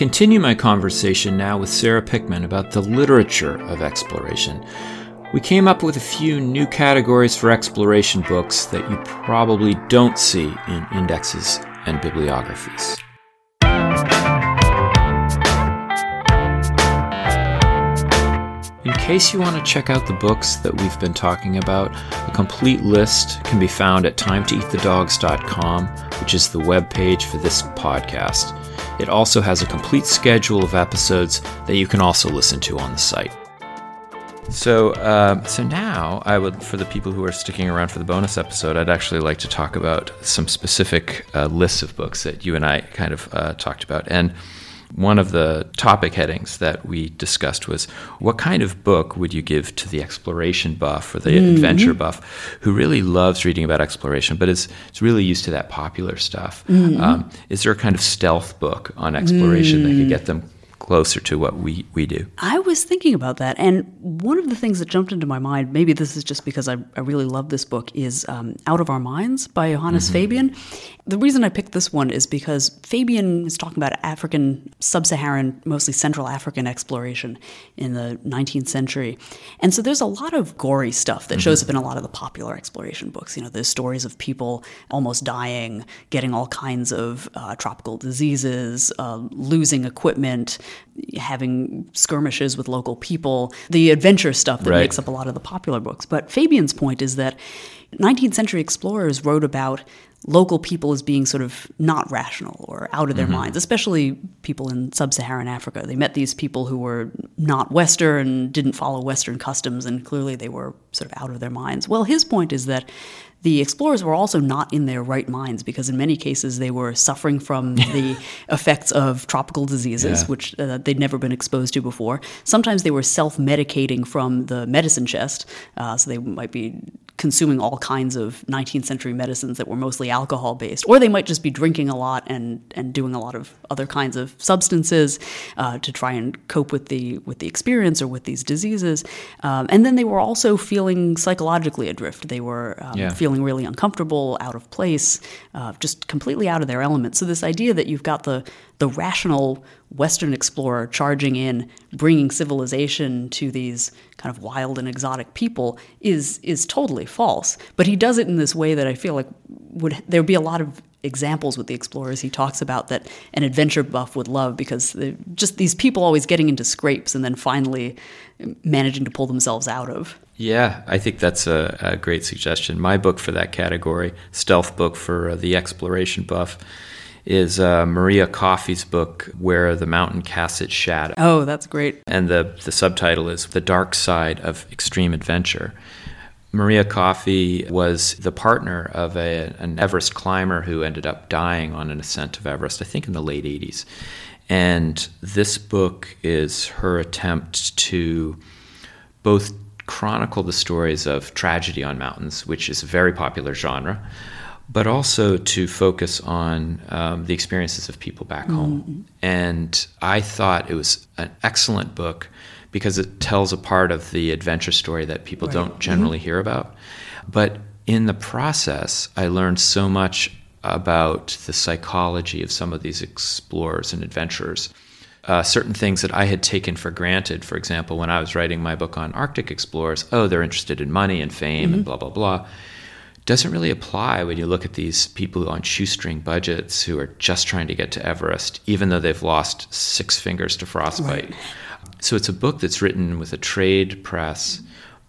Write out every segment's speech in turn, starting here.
continue my conversation now with Sarah Pickman about the literature of exploration. We came up with a few new categories for exploration books that you probably don't see in indexes and bibliographies. In case you want to check out the books that we've been talking about, a complete list can be found at timetoeatthedogs.com, which is the web page for this podcast. It also has a complete schedule of episodes that you can also listen to on the site. So, uh, so now I would, for the people who are sticking around for the bonus episode, I'd actually like to talk about some specific uh, lists of books that you and I kind of uh, talked about. And one of the topic headings that we discussed was what kind of book would you give to the exploration buff or the mm-hmm. adventure buff who really loves reading about exploration but is, is really used to that popular stuff? Mm-hmm. Um, is there a kind of stealth book on exploration mm. that could get them closer to what we, we do. I was thinking about that. And one of the things that jumped into my mind, maybe this is just because I, I really love this book, is um, Out of Our Minds by Johannes mm-hmm. Fabian. The reason I picked this one is because Fabian is talking about African, sub Saharan, mostly Central African exploration in the 19th century. And so there's a lot of gory stuff that mm-hmm. shows up in a lot of the popular exploration books. You know, there's stories of people almost dying, getting all kinds of uh, tropical diseases, uh, losing equipment, having skirmishes with local people, the adventure stuff that right. makes up a lot of the popular books. But Fabian's point is that 19th century explorers wrote about local people as being sort of not rational or out of their mm-hmm. minds, especially people in sub Saharan Africa. They met these people who were not Western, and didn't follow Western customs, and clearly they were sort of out of their minds. Well, his point is that the explorers were also not in their right minds because in many cases they were suffering from the effects of tropical diseases, yeah. which uh, they'd never been exposed to before. Sometimes they were self-medicating from the medicine chest, uh, so they might be consuming all kinds of 19th century medicines that were mostly alcohol based, or they might just be drinking a lot and, and doing a lot of other kinds of substances uh, to try and cope with the with the experience or with these diseases. Um, and then they were also feeling psychologically adrift. They were um, yeah. feeling really uncomfortable, out of place, uh, just completely out of their element. So this idea that you've got the the rational Western explorer charging in, bringing civilization to these kind of wild and exotic people is is totally false. But he does it in this way that I feel like would there would be a lot of examples with the explorers he talks about that an adventure buff would love because just these people always getting into scrapes and then finally managing to pull themselves out of. Yeah, I think that's a, a great suggestion. My book for that category, stealth book for uh, the exploration buff is uh, Maria Coffey's book, Where the Mountain Casts Its Shadow. Oh, that's great. And the, the subtitle is The Dark Side of Extreme Adventure. Maria Coffey was the partner of a, an Everest climber who ended up dying on an ascent of Everest, I think in the late 80s. And this book is her attempt to both chronicle the stories of tragedy on mountains, which is a very popular genre, but also to focus on um, the experiences of people back home. Mm-hmm. And I thought it was an excellent book because it tells a part of the adventure story that people right. don't generally mm-hmm. hear about. But in the process, I learned so much about the psychology of some of these explorers and adventurers. Uh, certain things that I had taken for granted, for example, when I was writing my book on Arctic explorers, oh, they're interested in money and fame mm-hmm. and blah, blah, blah doesn't really apply when you look at these people on shoestring budgets who are just trying to get to Everest, even though they've lost six fingers to frostbite. Right. So it's a book that's written with a trade press,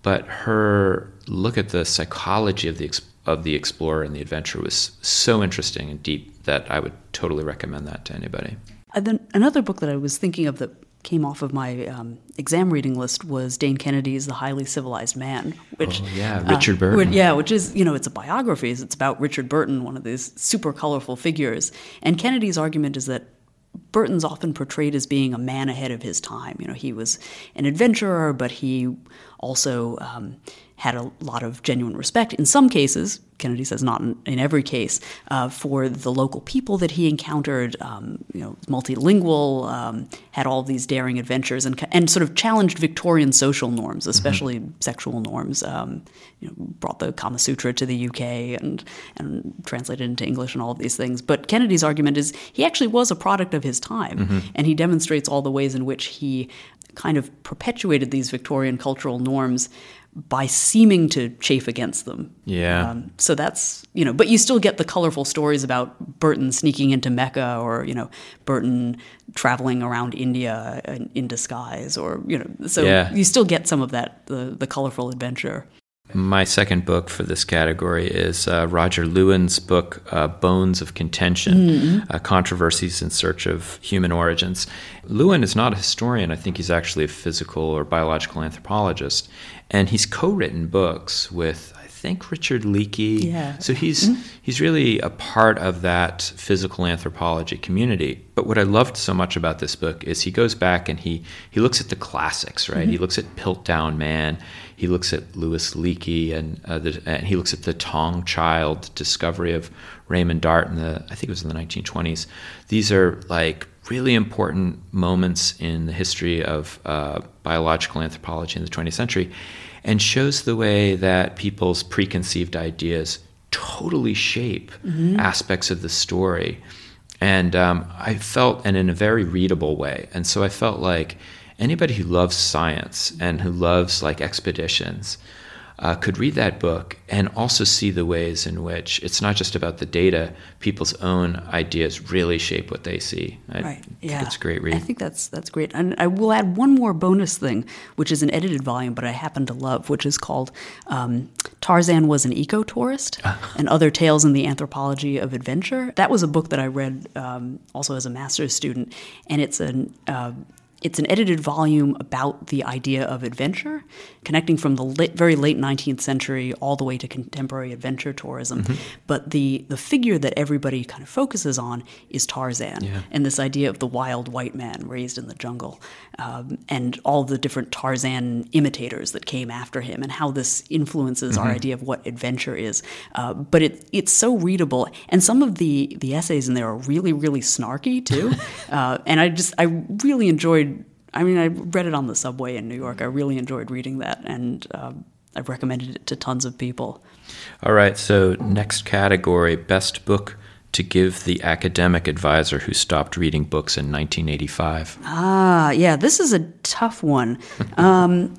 but her look at the psychology of the of the explorer and the adventure was so interesting and deep that I would totally recommend that to anybody. And then another book that I was thinking of that came off of my um, exam reading list was Dane Kennedy's The Highly Civilized Man, which oh, yeah, Richard uh, Burton. Which, yeah, which is you know it's a biography. It's about Richard Burton, one of these super colorful figures. And Kennedy's argument is that Burton's often portrayed as being a man ahead of his time. You know, he was an adventurer, but he also um, had a lot of genuine respect. In some cases, Kennedy says not in, in every case, uh, for the local people that he encountered. Um, you know, multilingual, um, had all these daring adventures, and and sort of challenged Victorian social norms, especially mm-hmm. sexual norms. Um, you know, brought the Kama Sutra to the UK and and translated into English and all of these things. But Kennedy's argument is he actually was a product of his time, mm-hmm. and he demonstrates all the ways in which he kind of perpetuated these Victorian cultural norms by seeming to chafe against them. Yeah. Um, so that's, you know, but you still get the colorful stories about Burton sneaking into Mecca or, you know, Burton traveling around India in, in disguise or, you know, so yeah. you still get some of that, the, the colorful adventure. My second book for this category is uh, Roger Lewin's book, uh, Bones of Contention mm-hmm. uh, Controversies in Search of Human Origins. Lewin is not a historian. I think he's actually a physical or biological anthropologist. And he's co written books with, I think, Richard Leakey. Yeah. So he's, mm-hmm. he's really a part of that physical anthropology community. But what I loved so much about this book is he goes back and he, he looks at the classics, right? Mm-hmm. He looks at Piltdown Man he looks at Louis Leakey and, uh, the, and he looks at the Taung child discovery of Raymond Dart in the I think it was in the 1920s. These are like really important moments in the history of uh, biological anthropology in the 20th century, and shows the way that people's preconceived ideas totally shape mm-hmm. aspects of the story. And um, I felt, and in a very readable way. And so I felt like anybody who loves science and who loves like expeditions uh, could read that book and also see the ways in which it's not just about the data; people's own ideas really shape what they see. I right. yeah. it's a great read. I think that's that's great. And I will add one more bonus thing, which is an edited volume, but I happen to love, which is called um, "Tarzan Was an Eco Tourist" and Other Tales in the Anthropology of Adventure. That was a book that I read um, also as a master's student, and it's an uh, it's an edited volume about the idea of adventure, connecting from the late, very late 19th century all the way to contemporary adventure tourism. Mm-hmm. But the, the figure that everybody kind of focuses on is Tarzan yeah. and this idea of the wild white man raised in the jungle um, and all the different Tarzan imitators that came after him and how this influences mm-hmm. our idea of what adventure is. Uh, but it, it's so readable. And some of the, the essays in there are really, really snarky too. uh, and I just, I really enjoyed I mean, I read it on the subway in New York. I really enjoyed reading that, and uh, I've recommended it to tons of people. All right, so next category best book to give the academic advisor who stopped reading books in 1985. Ah, yeah, this is a tough one. Um,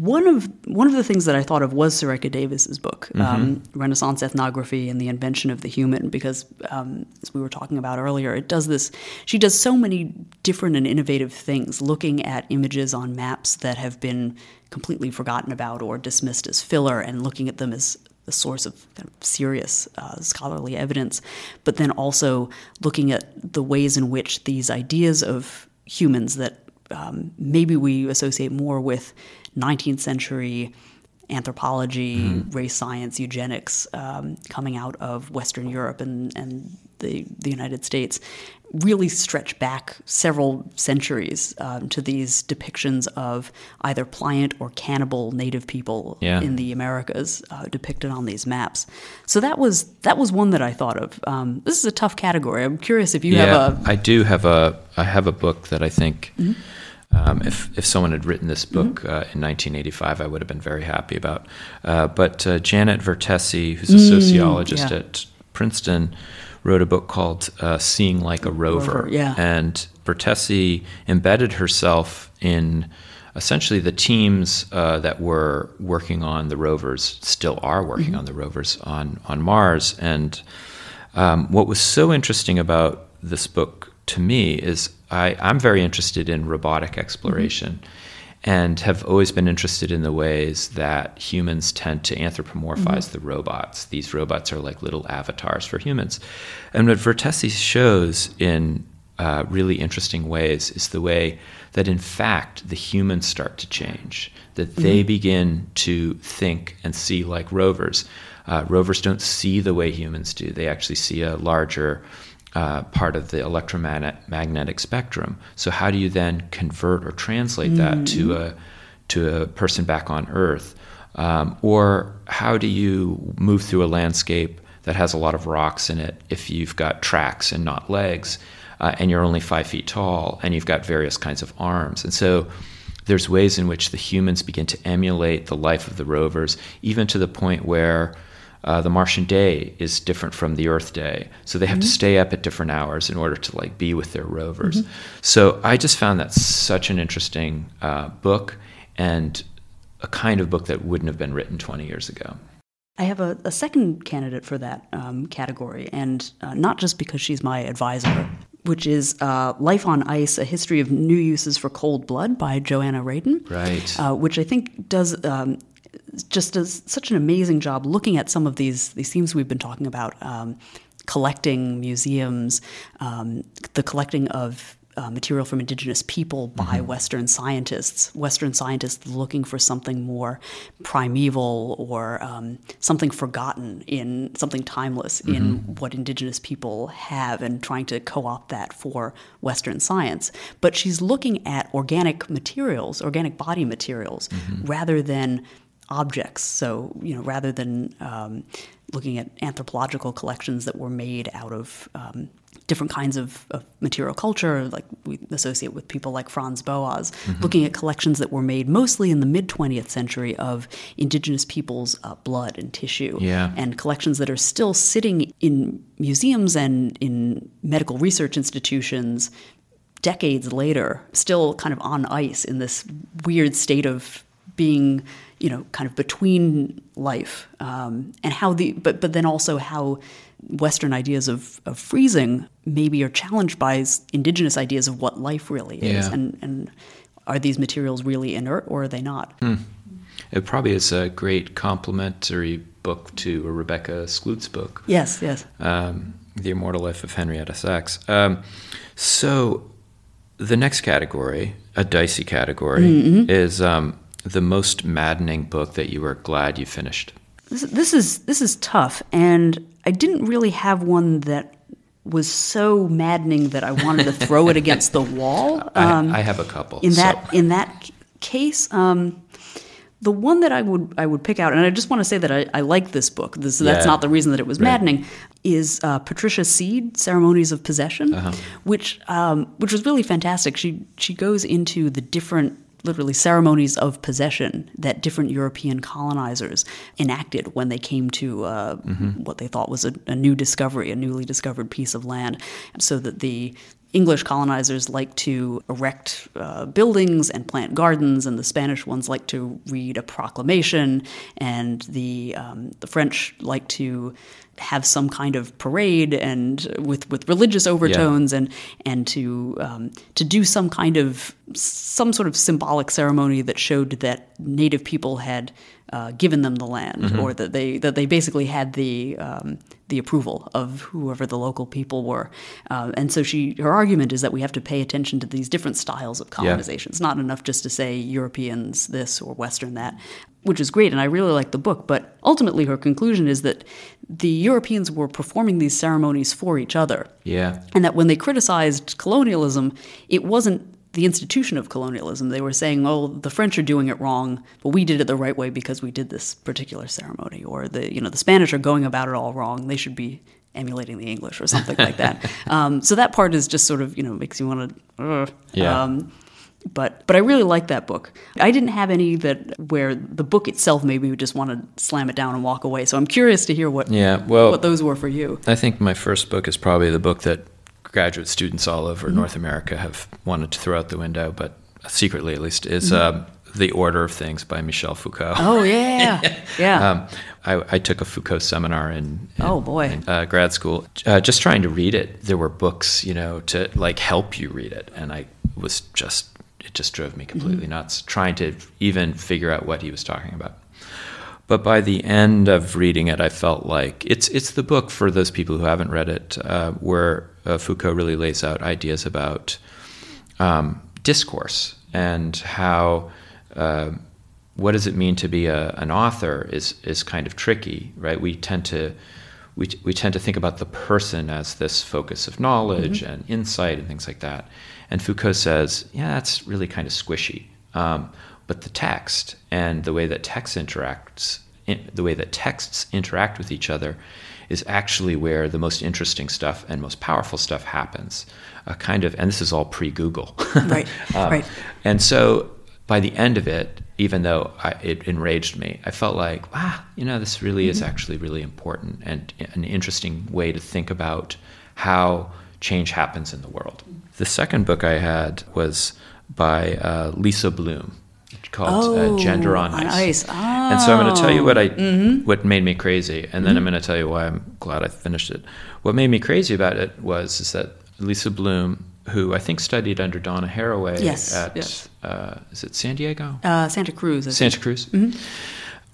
one of one of the things that I thought of was Surekha Davis's book, mm-hmm. um, Renaissance Ethnography and the Invention of the Human, because um, as we were talking about earlier, it does this. She does so many different and innovative things, looking at images on maps that have been completely forgotten about or dismissed as filler, and looking at them as a source of, kind of serious uh, scholarly evidence, but then also looking at the ways in which these ideas of humans that um, maybe we associate more with 19th century anthropology, mm. race science, eugenics um, coming out of Western Europe and, and the, the United States really stretch back several centuries um, to these depictions of either pliant or cannibal native people yeah. in the Americas uh, depicted on these maps. So that was that was one that I thought of. Um, this is a tough category. I'm curious if you yeah, have a. I do have a. I have a book that I think. Mm-hmm um, if, if someone had written this book mm-hmm. uh, in 1985, I would have been very happy about. Uh, but uh, Janet Vertesi, who's a mm, sociologist yeah. at Princeton, wrote a book called uh, "Seeing Like a Rover,", Rover yeah. and Vertesi embedded herself in essentially the teams uh, that were working on the rovers, still are working mm-hmm. on the rovers on on Mars. And um, what was so interesting about this book to me is I, I'm very interested in robotic exploration mm-hmm. and have always been interested in the ways that humans tend to anthropomorphize mm-hmm. the robots. These robots are like little avatars for humans. And what Vertesi shows in uh, really interesting ways is the way that, in fact, the humans start to change, that they mm-hmm. begin to think and see like rovers. Uh, rovers don't see the way humans do, they actually see a larger uh, part of the electromagnetic spectrum. So how do you then convert or translate that to mm. a to a person back on Earth? Um, or how do you move through a landscape that has a lot of rocks in it if you've got tracks and not legs, uh, and you're only five feet tall, and you've got various kinds of arms? And so there's ways in which the humans begin to emulate the life of the rovers, even to the point where uh, the Martian day is different from the Earth day, so they have mm-hmm. to stay up at different hours in order to like be with their rovers. Mm-hmm. So I just found that such an interesting uh, book and a kind of book that wouldn't have been written 20 years ago. I have a, a second candidate for that um, category, and uh, not just because she's my advisor, which is uh, Life on Ice A History of New Uses for Cold Blood by Joanna Radin. Right. Uh, which I think does. Um, just does such an amazing job looking at some of these these themes we've been talking about, um, collecting museums, um, the collecting of uh, material from indigenous people by mm-hmm. Western scientists. Western scientists looking for something more primeval or um, something forgotten in something timeless mm-hmm. in what indigenous people have and trying to co opt that for Western science. But she's looking at organic materials, organic body materials, mm-hmm. rather than objects. So, you know, rather than um, looking at anthropological collections that were made out of um, different kinds of, of, material culture, like we associate with people like Franz Boas, mm-hmm. looking at collections that were made mostly in the mid 20th century of indigenous people's uh, blood and tissue, yeah. and collections that are still sitting in museums and in medical research institutions decades later, still kind of on ice in this weird state of being you know, kind of between life, um, and how the, but but then also how Western ideas of, of freezing maybe are challenged by indigenous ideas of what life really is, yeah. and and are these materials really inert or are they not? Hmm. It probably is a great complementary book to Rebecca Skloot's book. Yes, yes. Um, the Immortal Life of Henrietta Lacks. Um, so the next category, a dicey category, mm-hmm. is um, the most maddening book that you were glad you finished? This, this is this is tough, and I didn't really have one that was so maddening that I wanted to throw it against the wall. Um, I, I, have a couple. In that so. in that case, um, the one that I would I would pick out, and I just want to say that I, I like this book. This, yeah. That's not the reason that it was right. maddening. Is uh, Patricia Seed, Ceremonies of Possession, uh-huh. which um, which was really fantastic. She she goes into the different literally ceremonies of possession that different European colonizers enacted when they came to uh, mm-hmm. what they thought was a, a, new discovery, a newly discovered piece of land, so that the English colonizers like to erect uh, buildings and plant gardens, and the Spanish ones like to read a proclamation, and the um, the French like to have some kind of parade and with with religious overtones yeah. and and to um, to do some kind of some sort of symbolic ceremony that showed that native people had uh, given them the land mm-hmm. or that they that they basically had the um, the approval of whoever the local people were uh, and so she her argument is that we have to pay attention to these different styles of colonization yeah. it's not enough just to say Europeans this or Western that which is great, and I really like the book. But ultimately, her conclusion is that the Europeans were performing these ceremonies for each other. Yeah. And that when they criticized colonialism, it wasn't the institution of colonialism. They were saying, "Oh, the French are doing it wrong, but we did it the right way because we did this particular ceremony," or the you know the Spanish are going about it all wrong. They should be emulating the English or something like that. Um, so that part is just sort of you know makes you want to. Uh, yeah. Um, but but I really like that book. I didn't have any that where the book itself made me just want to slam it down and walk away. So I'm curious to hear what yeah well what those were for you. I think my first book is probably the book that graduate students all over mm-hmm. North America have wanted to throw out the window, but secretly at least is. Mm-hmm. Uh, the Order of Things by Michel Foucault. Oh yeah, yeah. um, I, I, took a Foucault seminar in, in oh boy in, uh, grad school. Uh, just trying to read it, there were books, you know, to like help you read it, and I was just it just drove me completely mm-hmm. nuts trying to even figure out what he was talking about. But by the end of reading it, I felt like it's it's the book for those people who haven't read it, uh, where uh, Foucault really lays out ideas about um, discourse and how uh, what does it mean to be a, an author is is kind of tricky, right? We tend to we, we tend to think about the person as this focus of knowledge mm-hmm. and insight and things like that. And Foucault says, yeah, that's really kind of squishy. Um, but the text and the way that text interacts, the way that texts interact with each other, is actually where the most interesting stuff and most powerful stuff happens. A kind of, and this is all pre-Google, right? um, right. And so by the end of it, even though I, it enraged me, I felt like, ah, you know, this really mm-hmm. is actually really important and an interesting way to think about how change happens in the world. The second book I had was by uh, Lisa Bloom called uh, oh, uh, Gender on Ice. On ice. Oh. And so I'm going to tell you what I mm-hmm. what made me crazy, and then mm-hmm. I'm going to tell you why I'm glad I finished it. What made me crazy about it was is that Lisa Bloom, who I think studied under Donna Haraway yes, at yes. Uh, is it San Diego? Uh, Santa Cruz. Santa Cruz. Mm-hmm.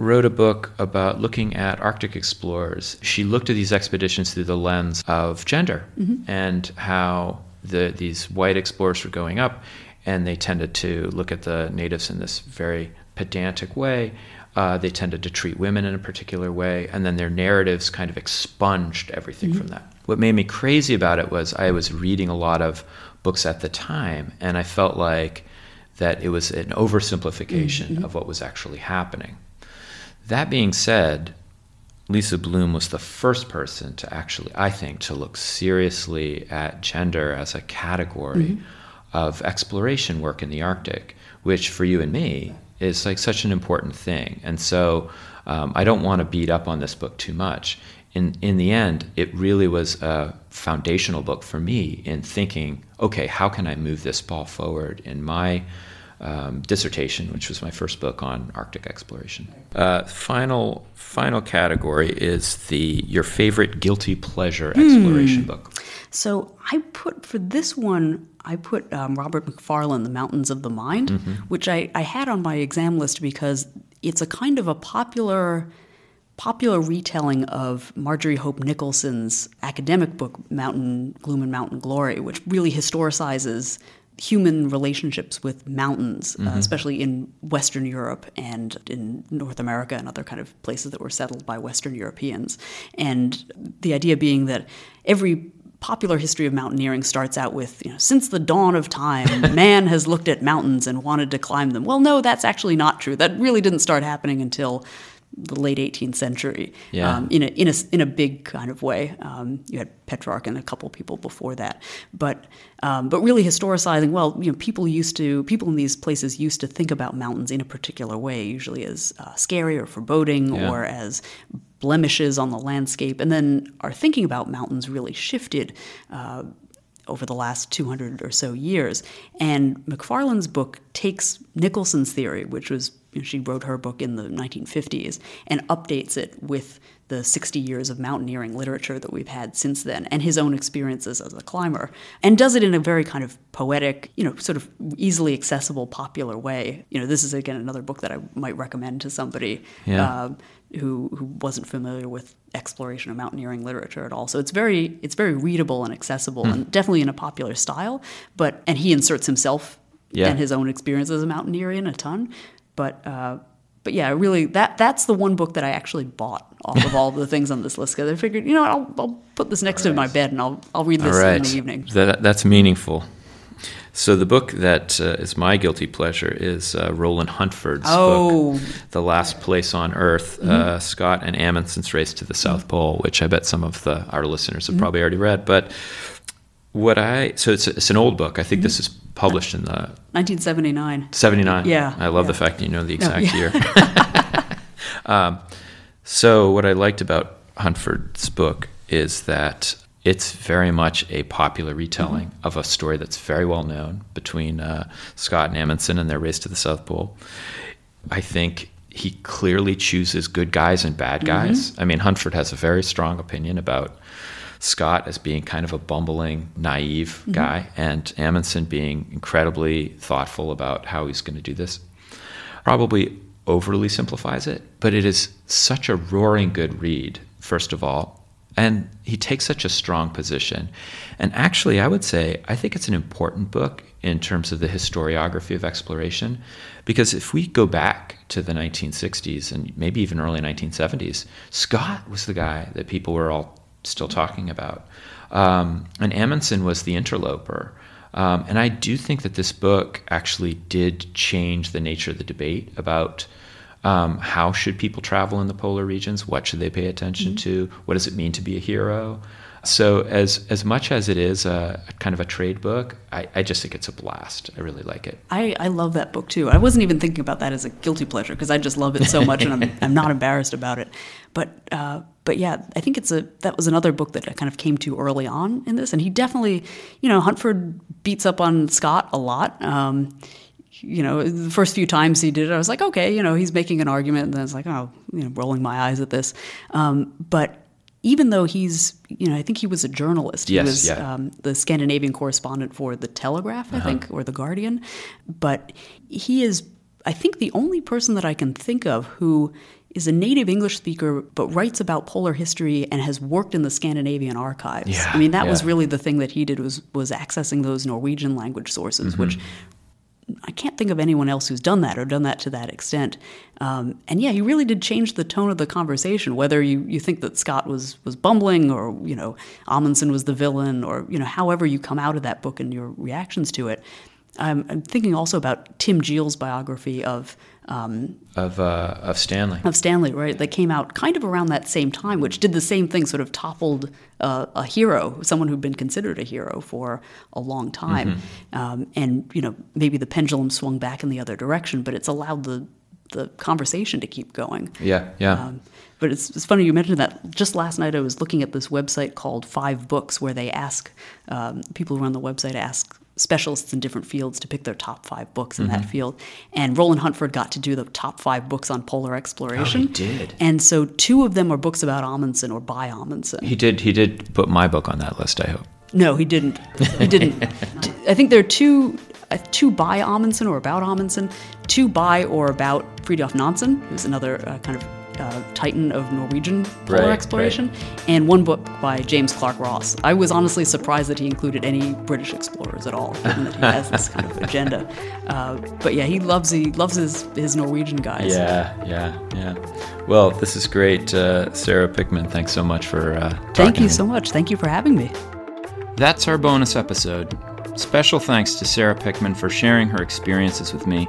Wrote a book about looking at Arctic explorers. She looked at these expeditions through the lens of gender mm-hmm. and how the, these white explorers were going up and they tended to look at the natives in this very pedantic way. Uh, they tended to treat women in a particular way, and then their narratives kind of expunged everything mm-hmm. from that. What made me crazy about it was I was reading a lot of books at the time, and I felt like that it was an oversimplification mm-hmm. of what was actually happening. That being said, Lisa Bloom was the first person to actually, I think, to look seriously at gender as a category. Mm-hmm of exploration work in the Arctic, which for you and me is like such an important thing. And so um, I don't want to beat up on this book too much. In, in the end, it really was a foundational book for me in thinking, okay, how can I move this ball forward in my um, dissertation, which was my first book on Arctic exploration. Uh, final final category is the your favorite guilty pleasure exploration book. So I put for this one, I put um, Robert Macfarlane, The Mountains of the Mind, mm-hmm. which I, I had on my exam list because it's a kind of a popular popular retelling of Marjorie Hope Nicolson's academic book Mountain Gloom and Mountain Glory, which really historicizes human relationships with mountains, uh, mm-hmm. uh, especially in Western Europe and in North America and other kind of places that were settled by Western Europeans. And the idea being that every popular history of mountaineering starts out with, you know, since the dawn of time, man has looked at mountains and wanted to climb them. Well, no, that's actually not true. That really didn't start happening until the late 18th century yeah. um, in, a, in, a, in a big kind of way. Um, you had Petrarch and a couple people before that. But, um, but really historicizing, well, you know, people used to, people in these places used to think about mountains in a particular way, usually as uh, scary or foreboding yeah. or as blemishes on the landscape. And then our thinking about mountains really shifted. Uh, over the last 200 or so years. And Macfarlane's book takes Nicolson's theory, which was she wrote her book in the 1950s and updates it with the 60 years of mountaineering literature that we've had since then and his own experiences as a climber and does it in a very kind of poetic you know sort of easily accessible popular way you know this is again another book that i might recommend to somebody yeah. uh, who, who wasn't familiar with exploration of mountaineering literature at all so it's very it's very readable and accessible hmm. and definitely in a popular style but and he inserts himself yeah. and his own experience as a mountaineer in a ton but uh, but yeah, really that that's the one book that I actually bought off of all the things on this list because I figured, you know, I'll, I'll put this next to my bed and I'll I'll read this right. in the evening. That, that's meaningful. So the book that uh, is my guilty pleasure is uh, Roland Huntford's oh. book, "The Last Place on Earth: uh, mm-hmm. Scott and Amundsen's Race to the South. Pole," which I bet some of the our listeners have mm-hmm. probably already read. But what I so it's it's an old book. I think mm-hmm. this is published in the 1979. 79. Yeah. I love yeah. the fact that you know the exact no, yeah. year. um, so what I liked about Huntford's book is that it's very much a popular retelling mm-hmm. of a story that's very well known between uh, Scott and Amundsen and their race to the South Pole. I think he clearly chooses good guys and bad guys. Mm-hmm. I mean, Huntford has a very strong opinion about Scott as being kind of a bumbling, naive mm-hmm. guy, and Amundsen being incredibly thoughtful about how he's going to do this. Probably overly simplifies it, but it is such a roaring good read, first of all. And he takes such a strong position. And actually, I would say, I think it's an important book in terms of the historiography of exploration. Because if we go back to the 1960s and maybe even early 1970s, Scott was the guy that people were all still talking about. Um, and Amundsen was the interloper. Um, and I do think that this book actually did change the nature of the debate about um, how should people travel in the polar regions? What should they pay attention mm-hmm. to? What does it mean to be a hero? So as as much as it is a, a kind of a trade book, I, I, just think it's a blast. I really like it. I, I love that book too. I wasn't even thinking about that as a guilty pleasure because I just love it so much and I'm, I'm not embarrassed about it. But uh, but yeah, I think it's a that was another book that I kind of came to early on in this, and he definitely, you know, Huntford beats up on Scott a lot. Um, you know, the first few times he did it, I was like, okay, you know, he's making an argument, and then it's like, oh, you know, rolling my eyes at this. Um, but even though he's, you know, I think he was a journalist. Yes, he was yeah. um, the Scandinavian correspondent for the Telegraph, I uh-huh. think, or the Guardian. But he is, I think, the only person that I can think of who is a native English speaker but writes about polar history and has worked in the Scandinavian archives. Yeah, I mean, that yeah. was really the thing that he did was was accessing those Norwegian language sources, mm-hmm. which I can't think of anyone else who's done that or done that to that extent. Um, and yeah, he really did change the tone of the conversation. Whether you, you think that Scott was was bumbling, or you know Amundsen was the villain, or you know however you come out of that book and your reactions to it. I'm, I'm thinking also about Tim Jeal's biography of um, of uh, of Stanley. Of Stanley, right? That came out kind of around that same time, which did the same thing, sort of toppled uh, a hero, someone who'd been considered a hero for a long time, mm-hmm. um, and you know maybe the pendulum swung back in the other direction, but it's allowed the the conversation to keep going. Yeah, yeah. Um, but it's, it's, funny you mentioned that. Just last night, I was looking at this website called Five Books, where they ask um, people who run the website ask specialists in different fields to pick their top five books in mm-hmm. that field. And Roland Huntford got to do the top five books on polar exploration. Oh, he did. And so two of them are books about Amundsen or by Amundsen. He did. He did put my book on that list. I hope. No, he didn't. He didn't. I think there are two. Uh, two by Amundsen or about Amundsen, two by or about Fridtjof Nansen, who's another uh, kind of uh, titan of Norwegian polar right, exploration, right. and one book by James Clark Ross. I was honestly surprised that he included any British explorers at all, given that he has this kind of agenda. Uh, but yeah, he loves he loves his his Norwegian guys. Yeah, yeah, yeah. Well, this is great, uh, Sarah Pickman. Thanks so much for uh, Thank you so much. Thank you for having me. That's our bonus episode. Special thanks to Sarah Pickman for sharing her experiences with me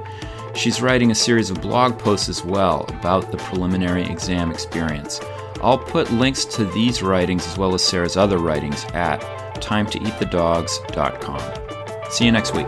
She's writing a series of blog posts as well about the preliminary exam experience. I'll put links to these writings as well as Sarah's other writings at timetoeatthedogs.com. See you next week.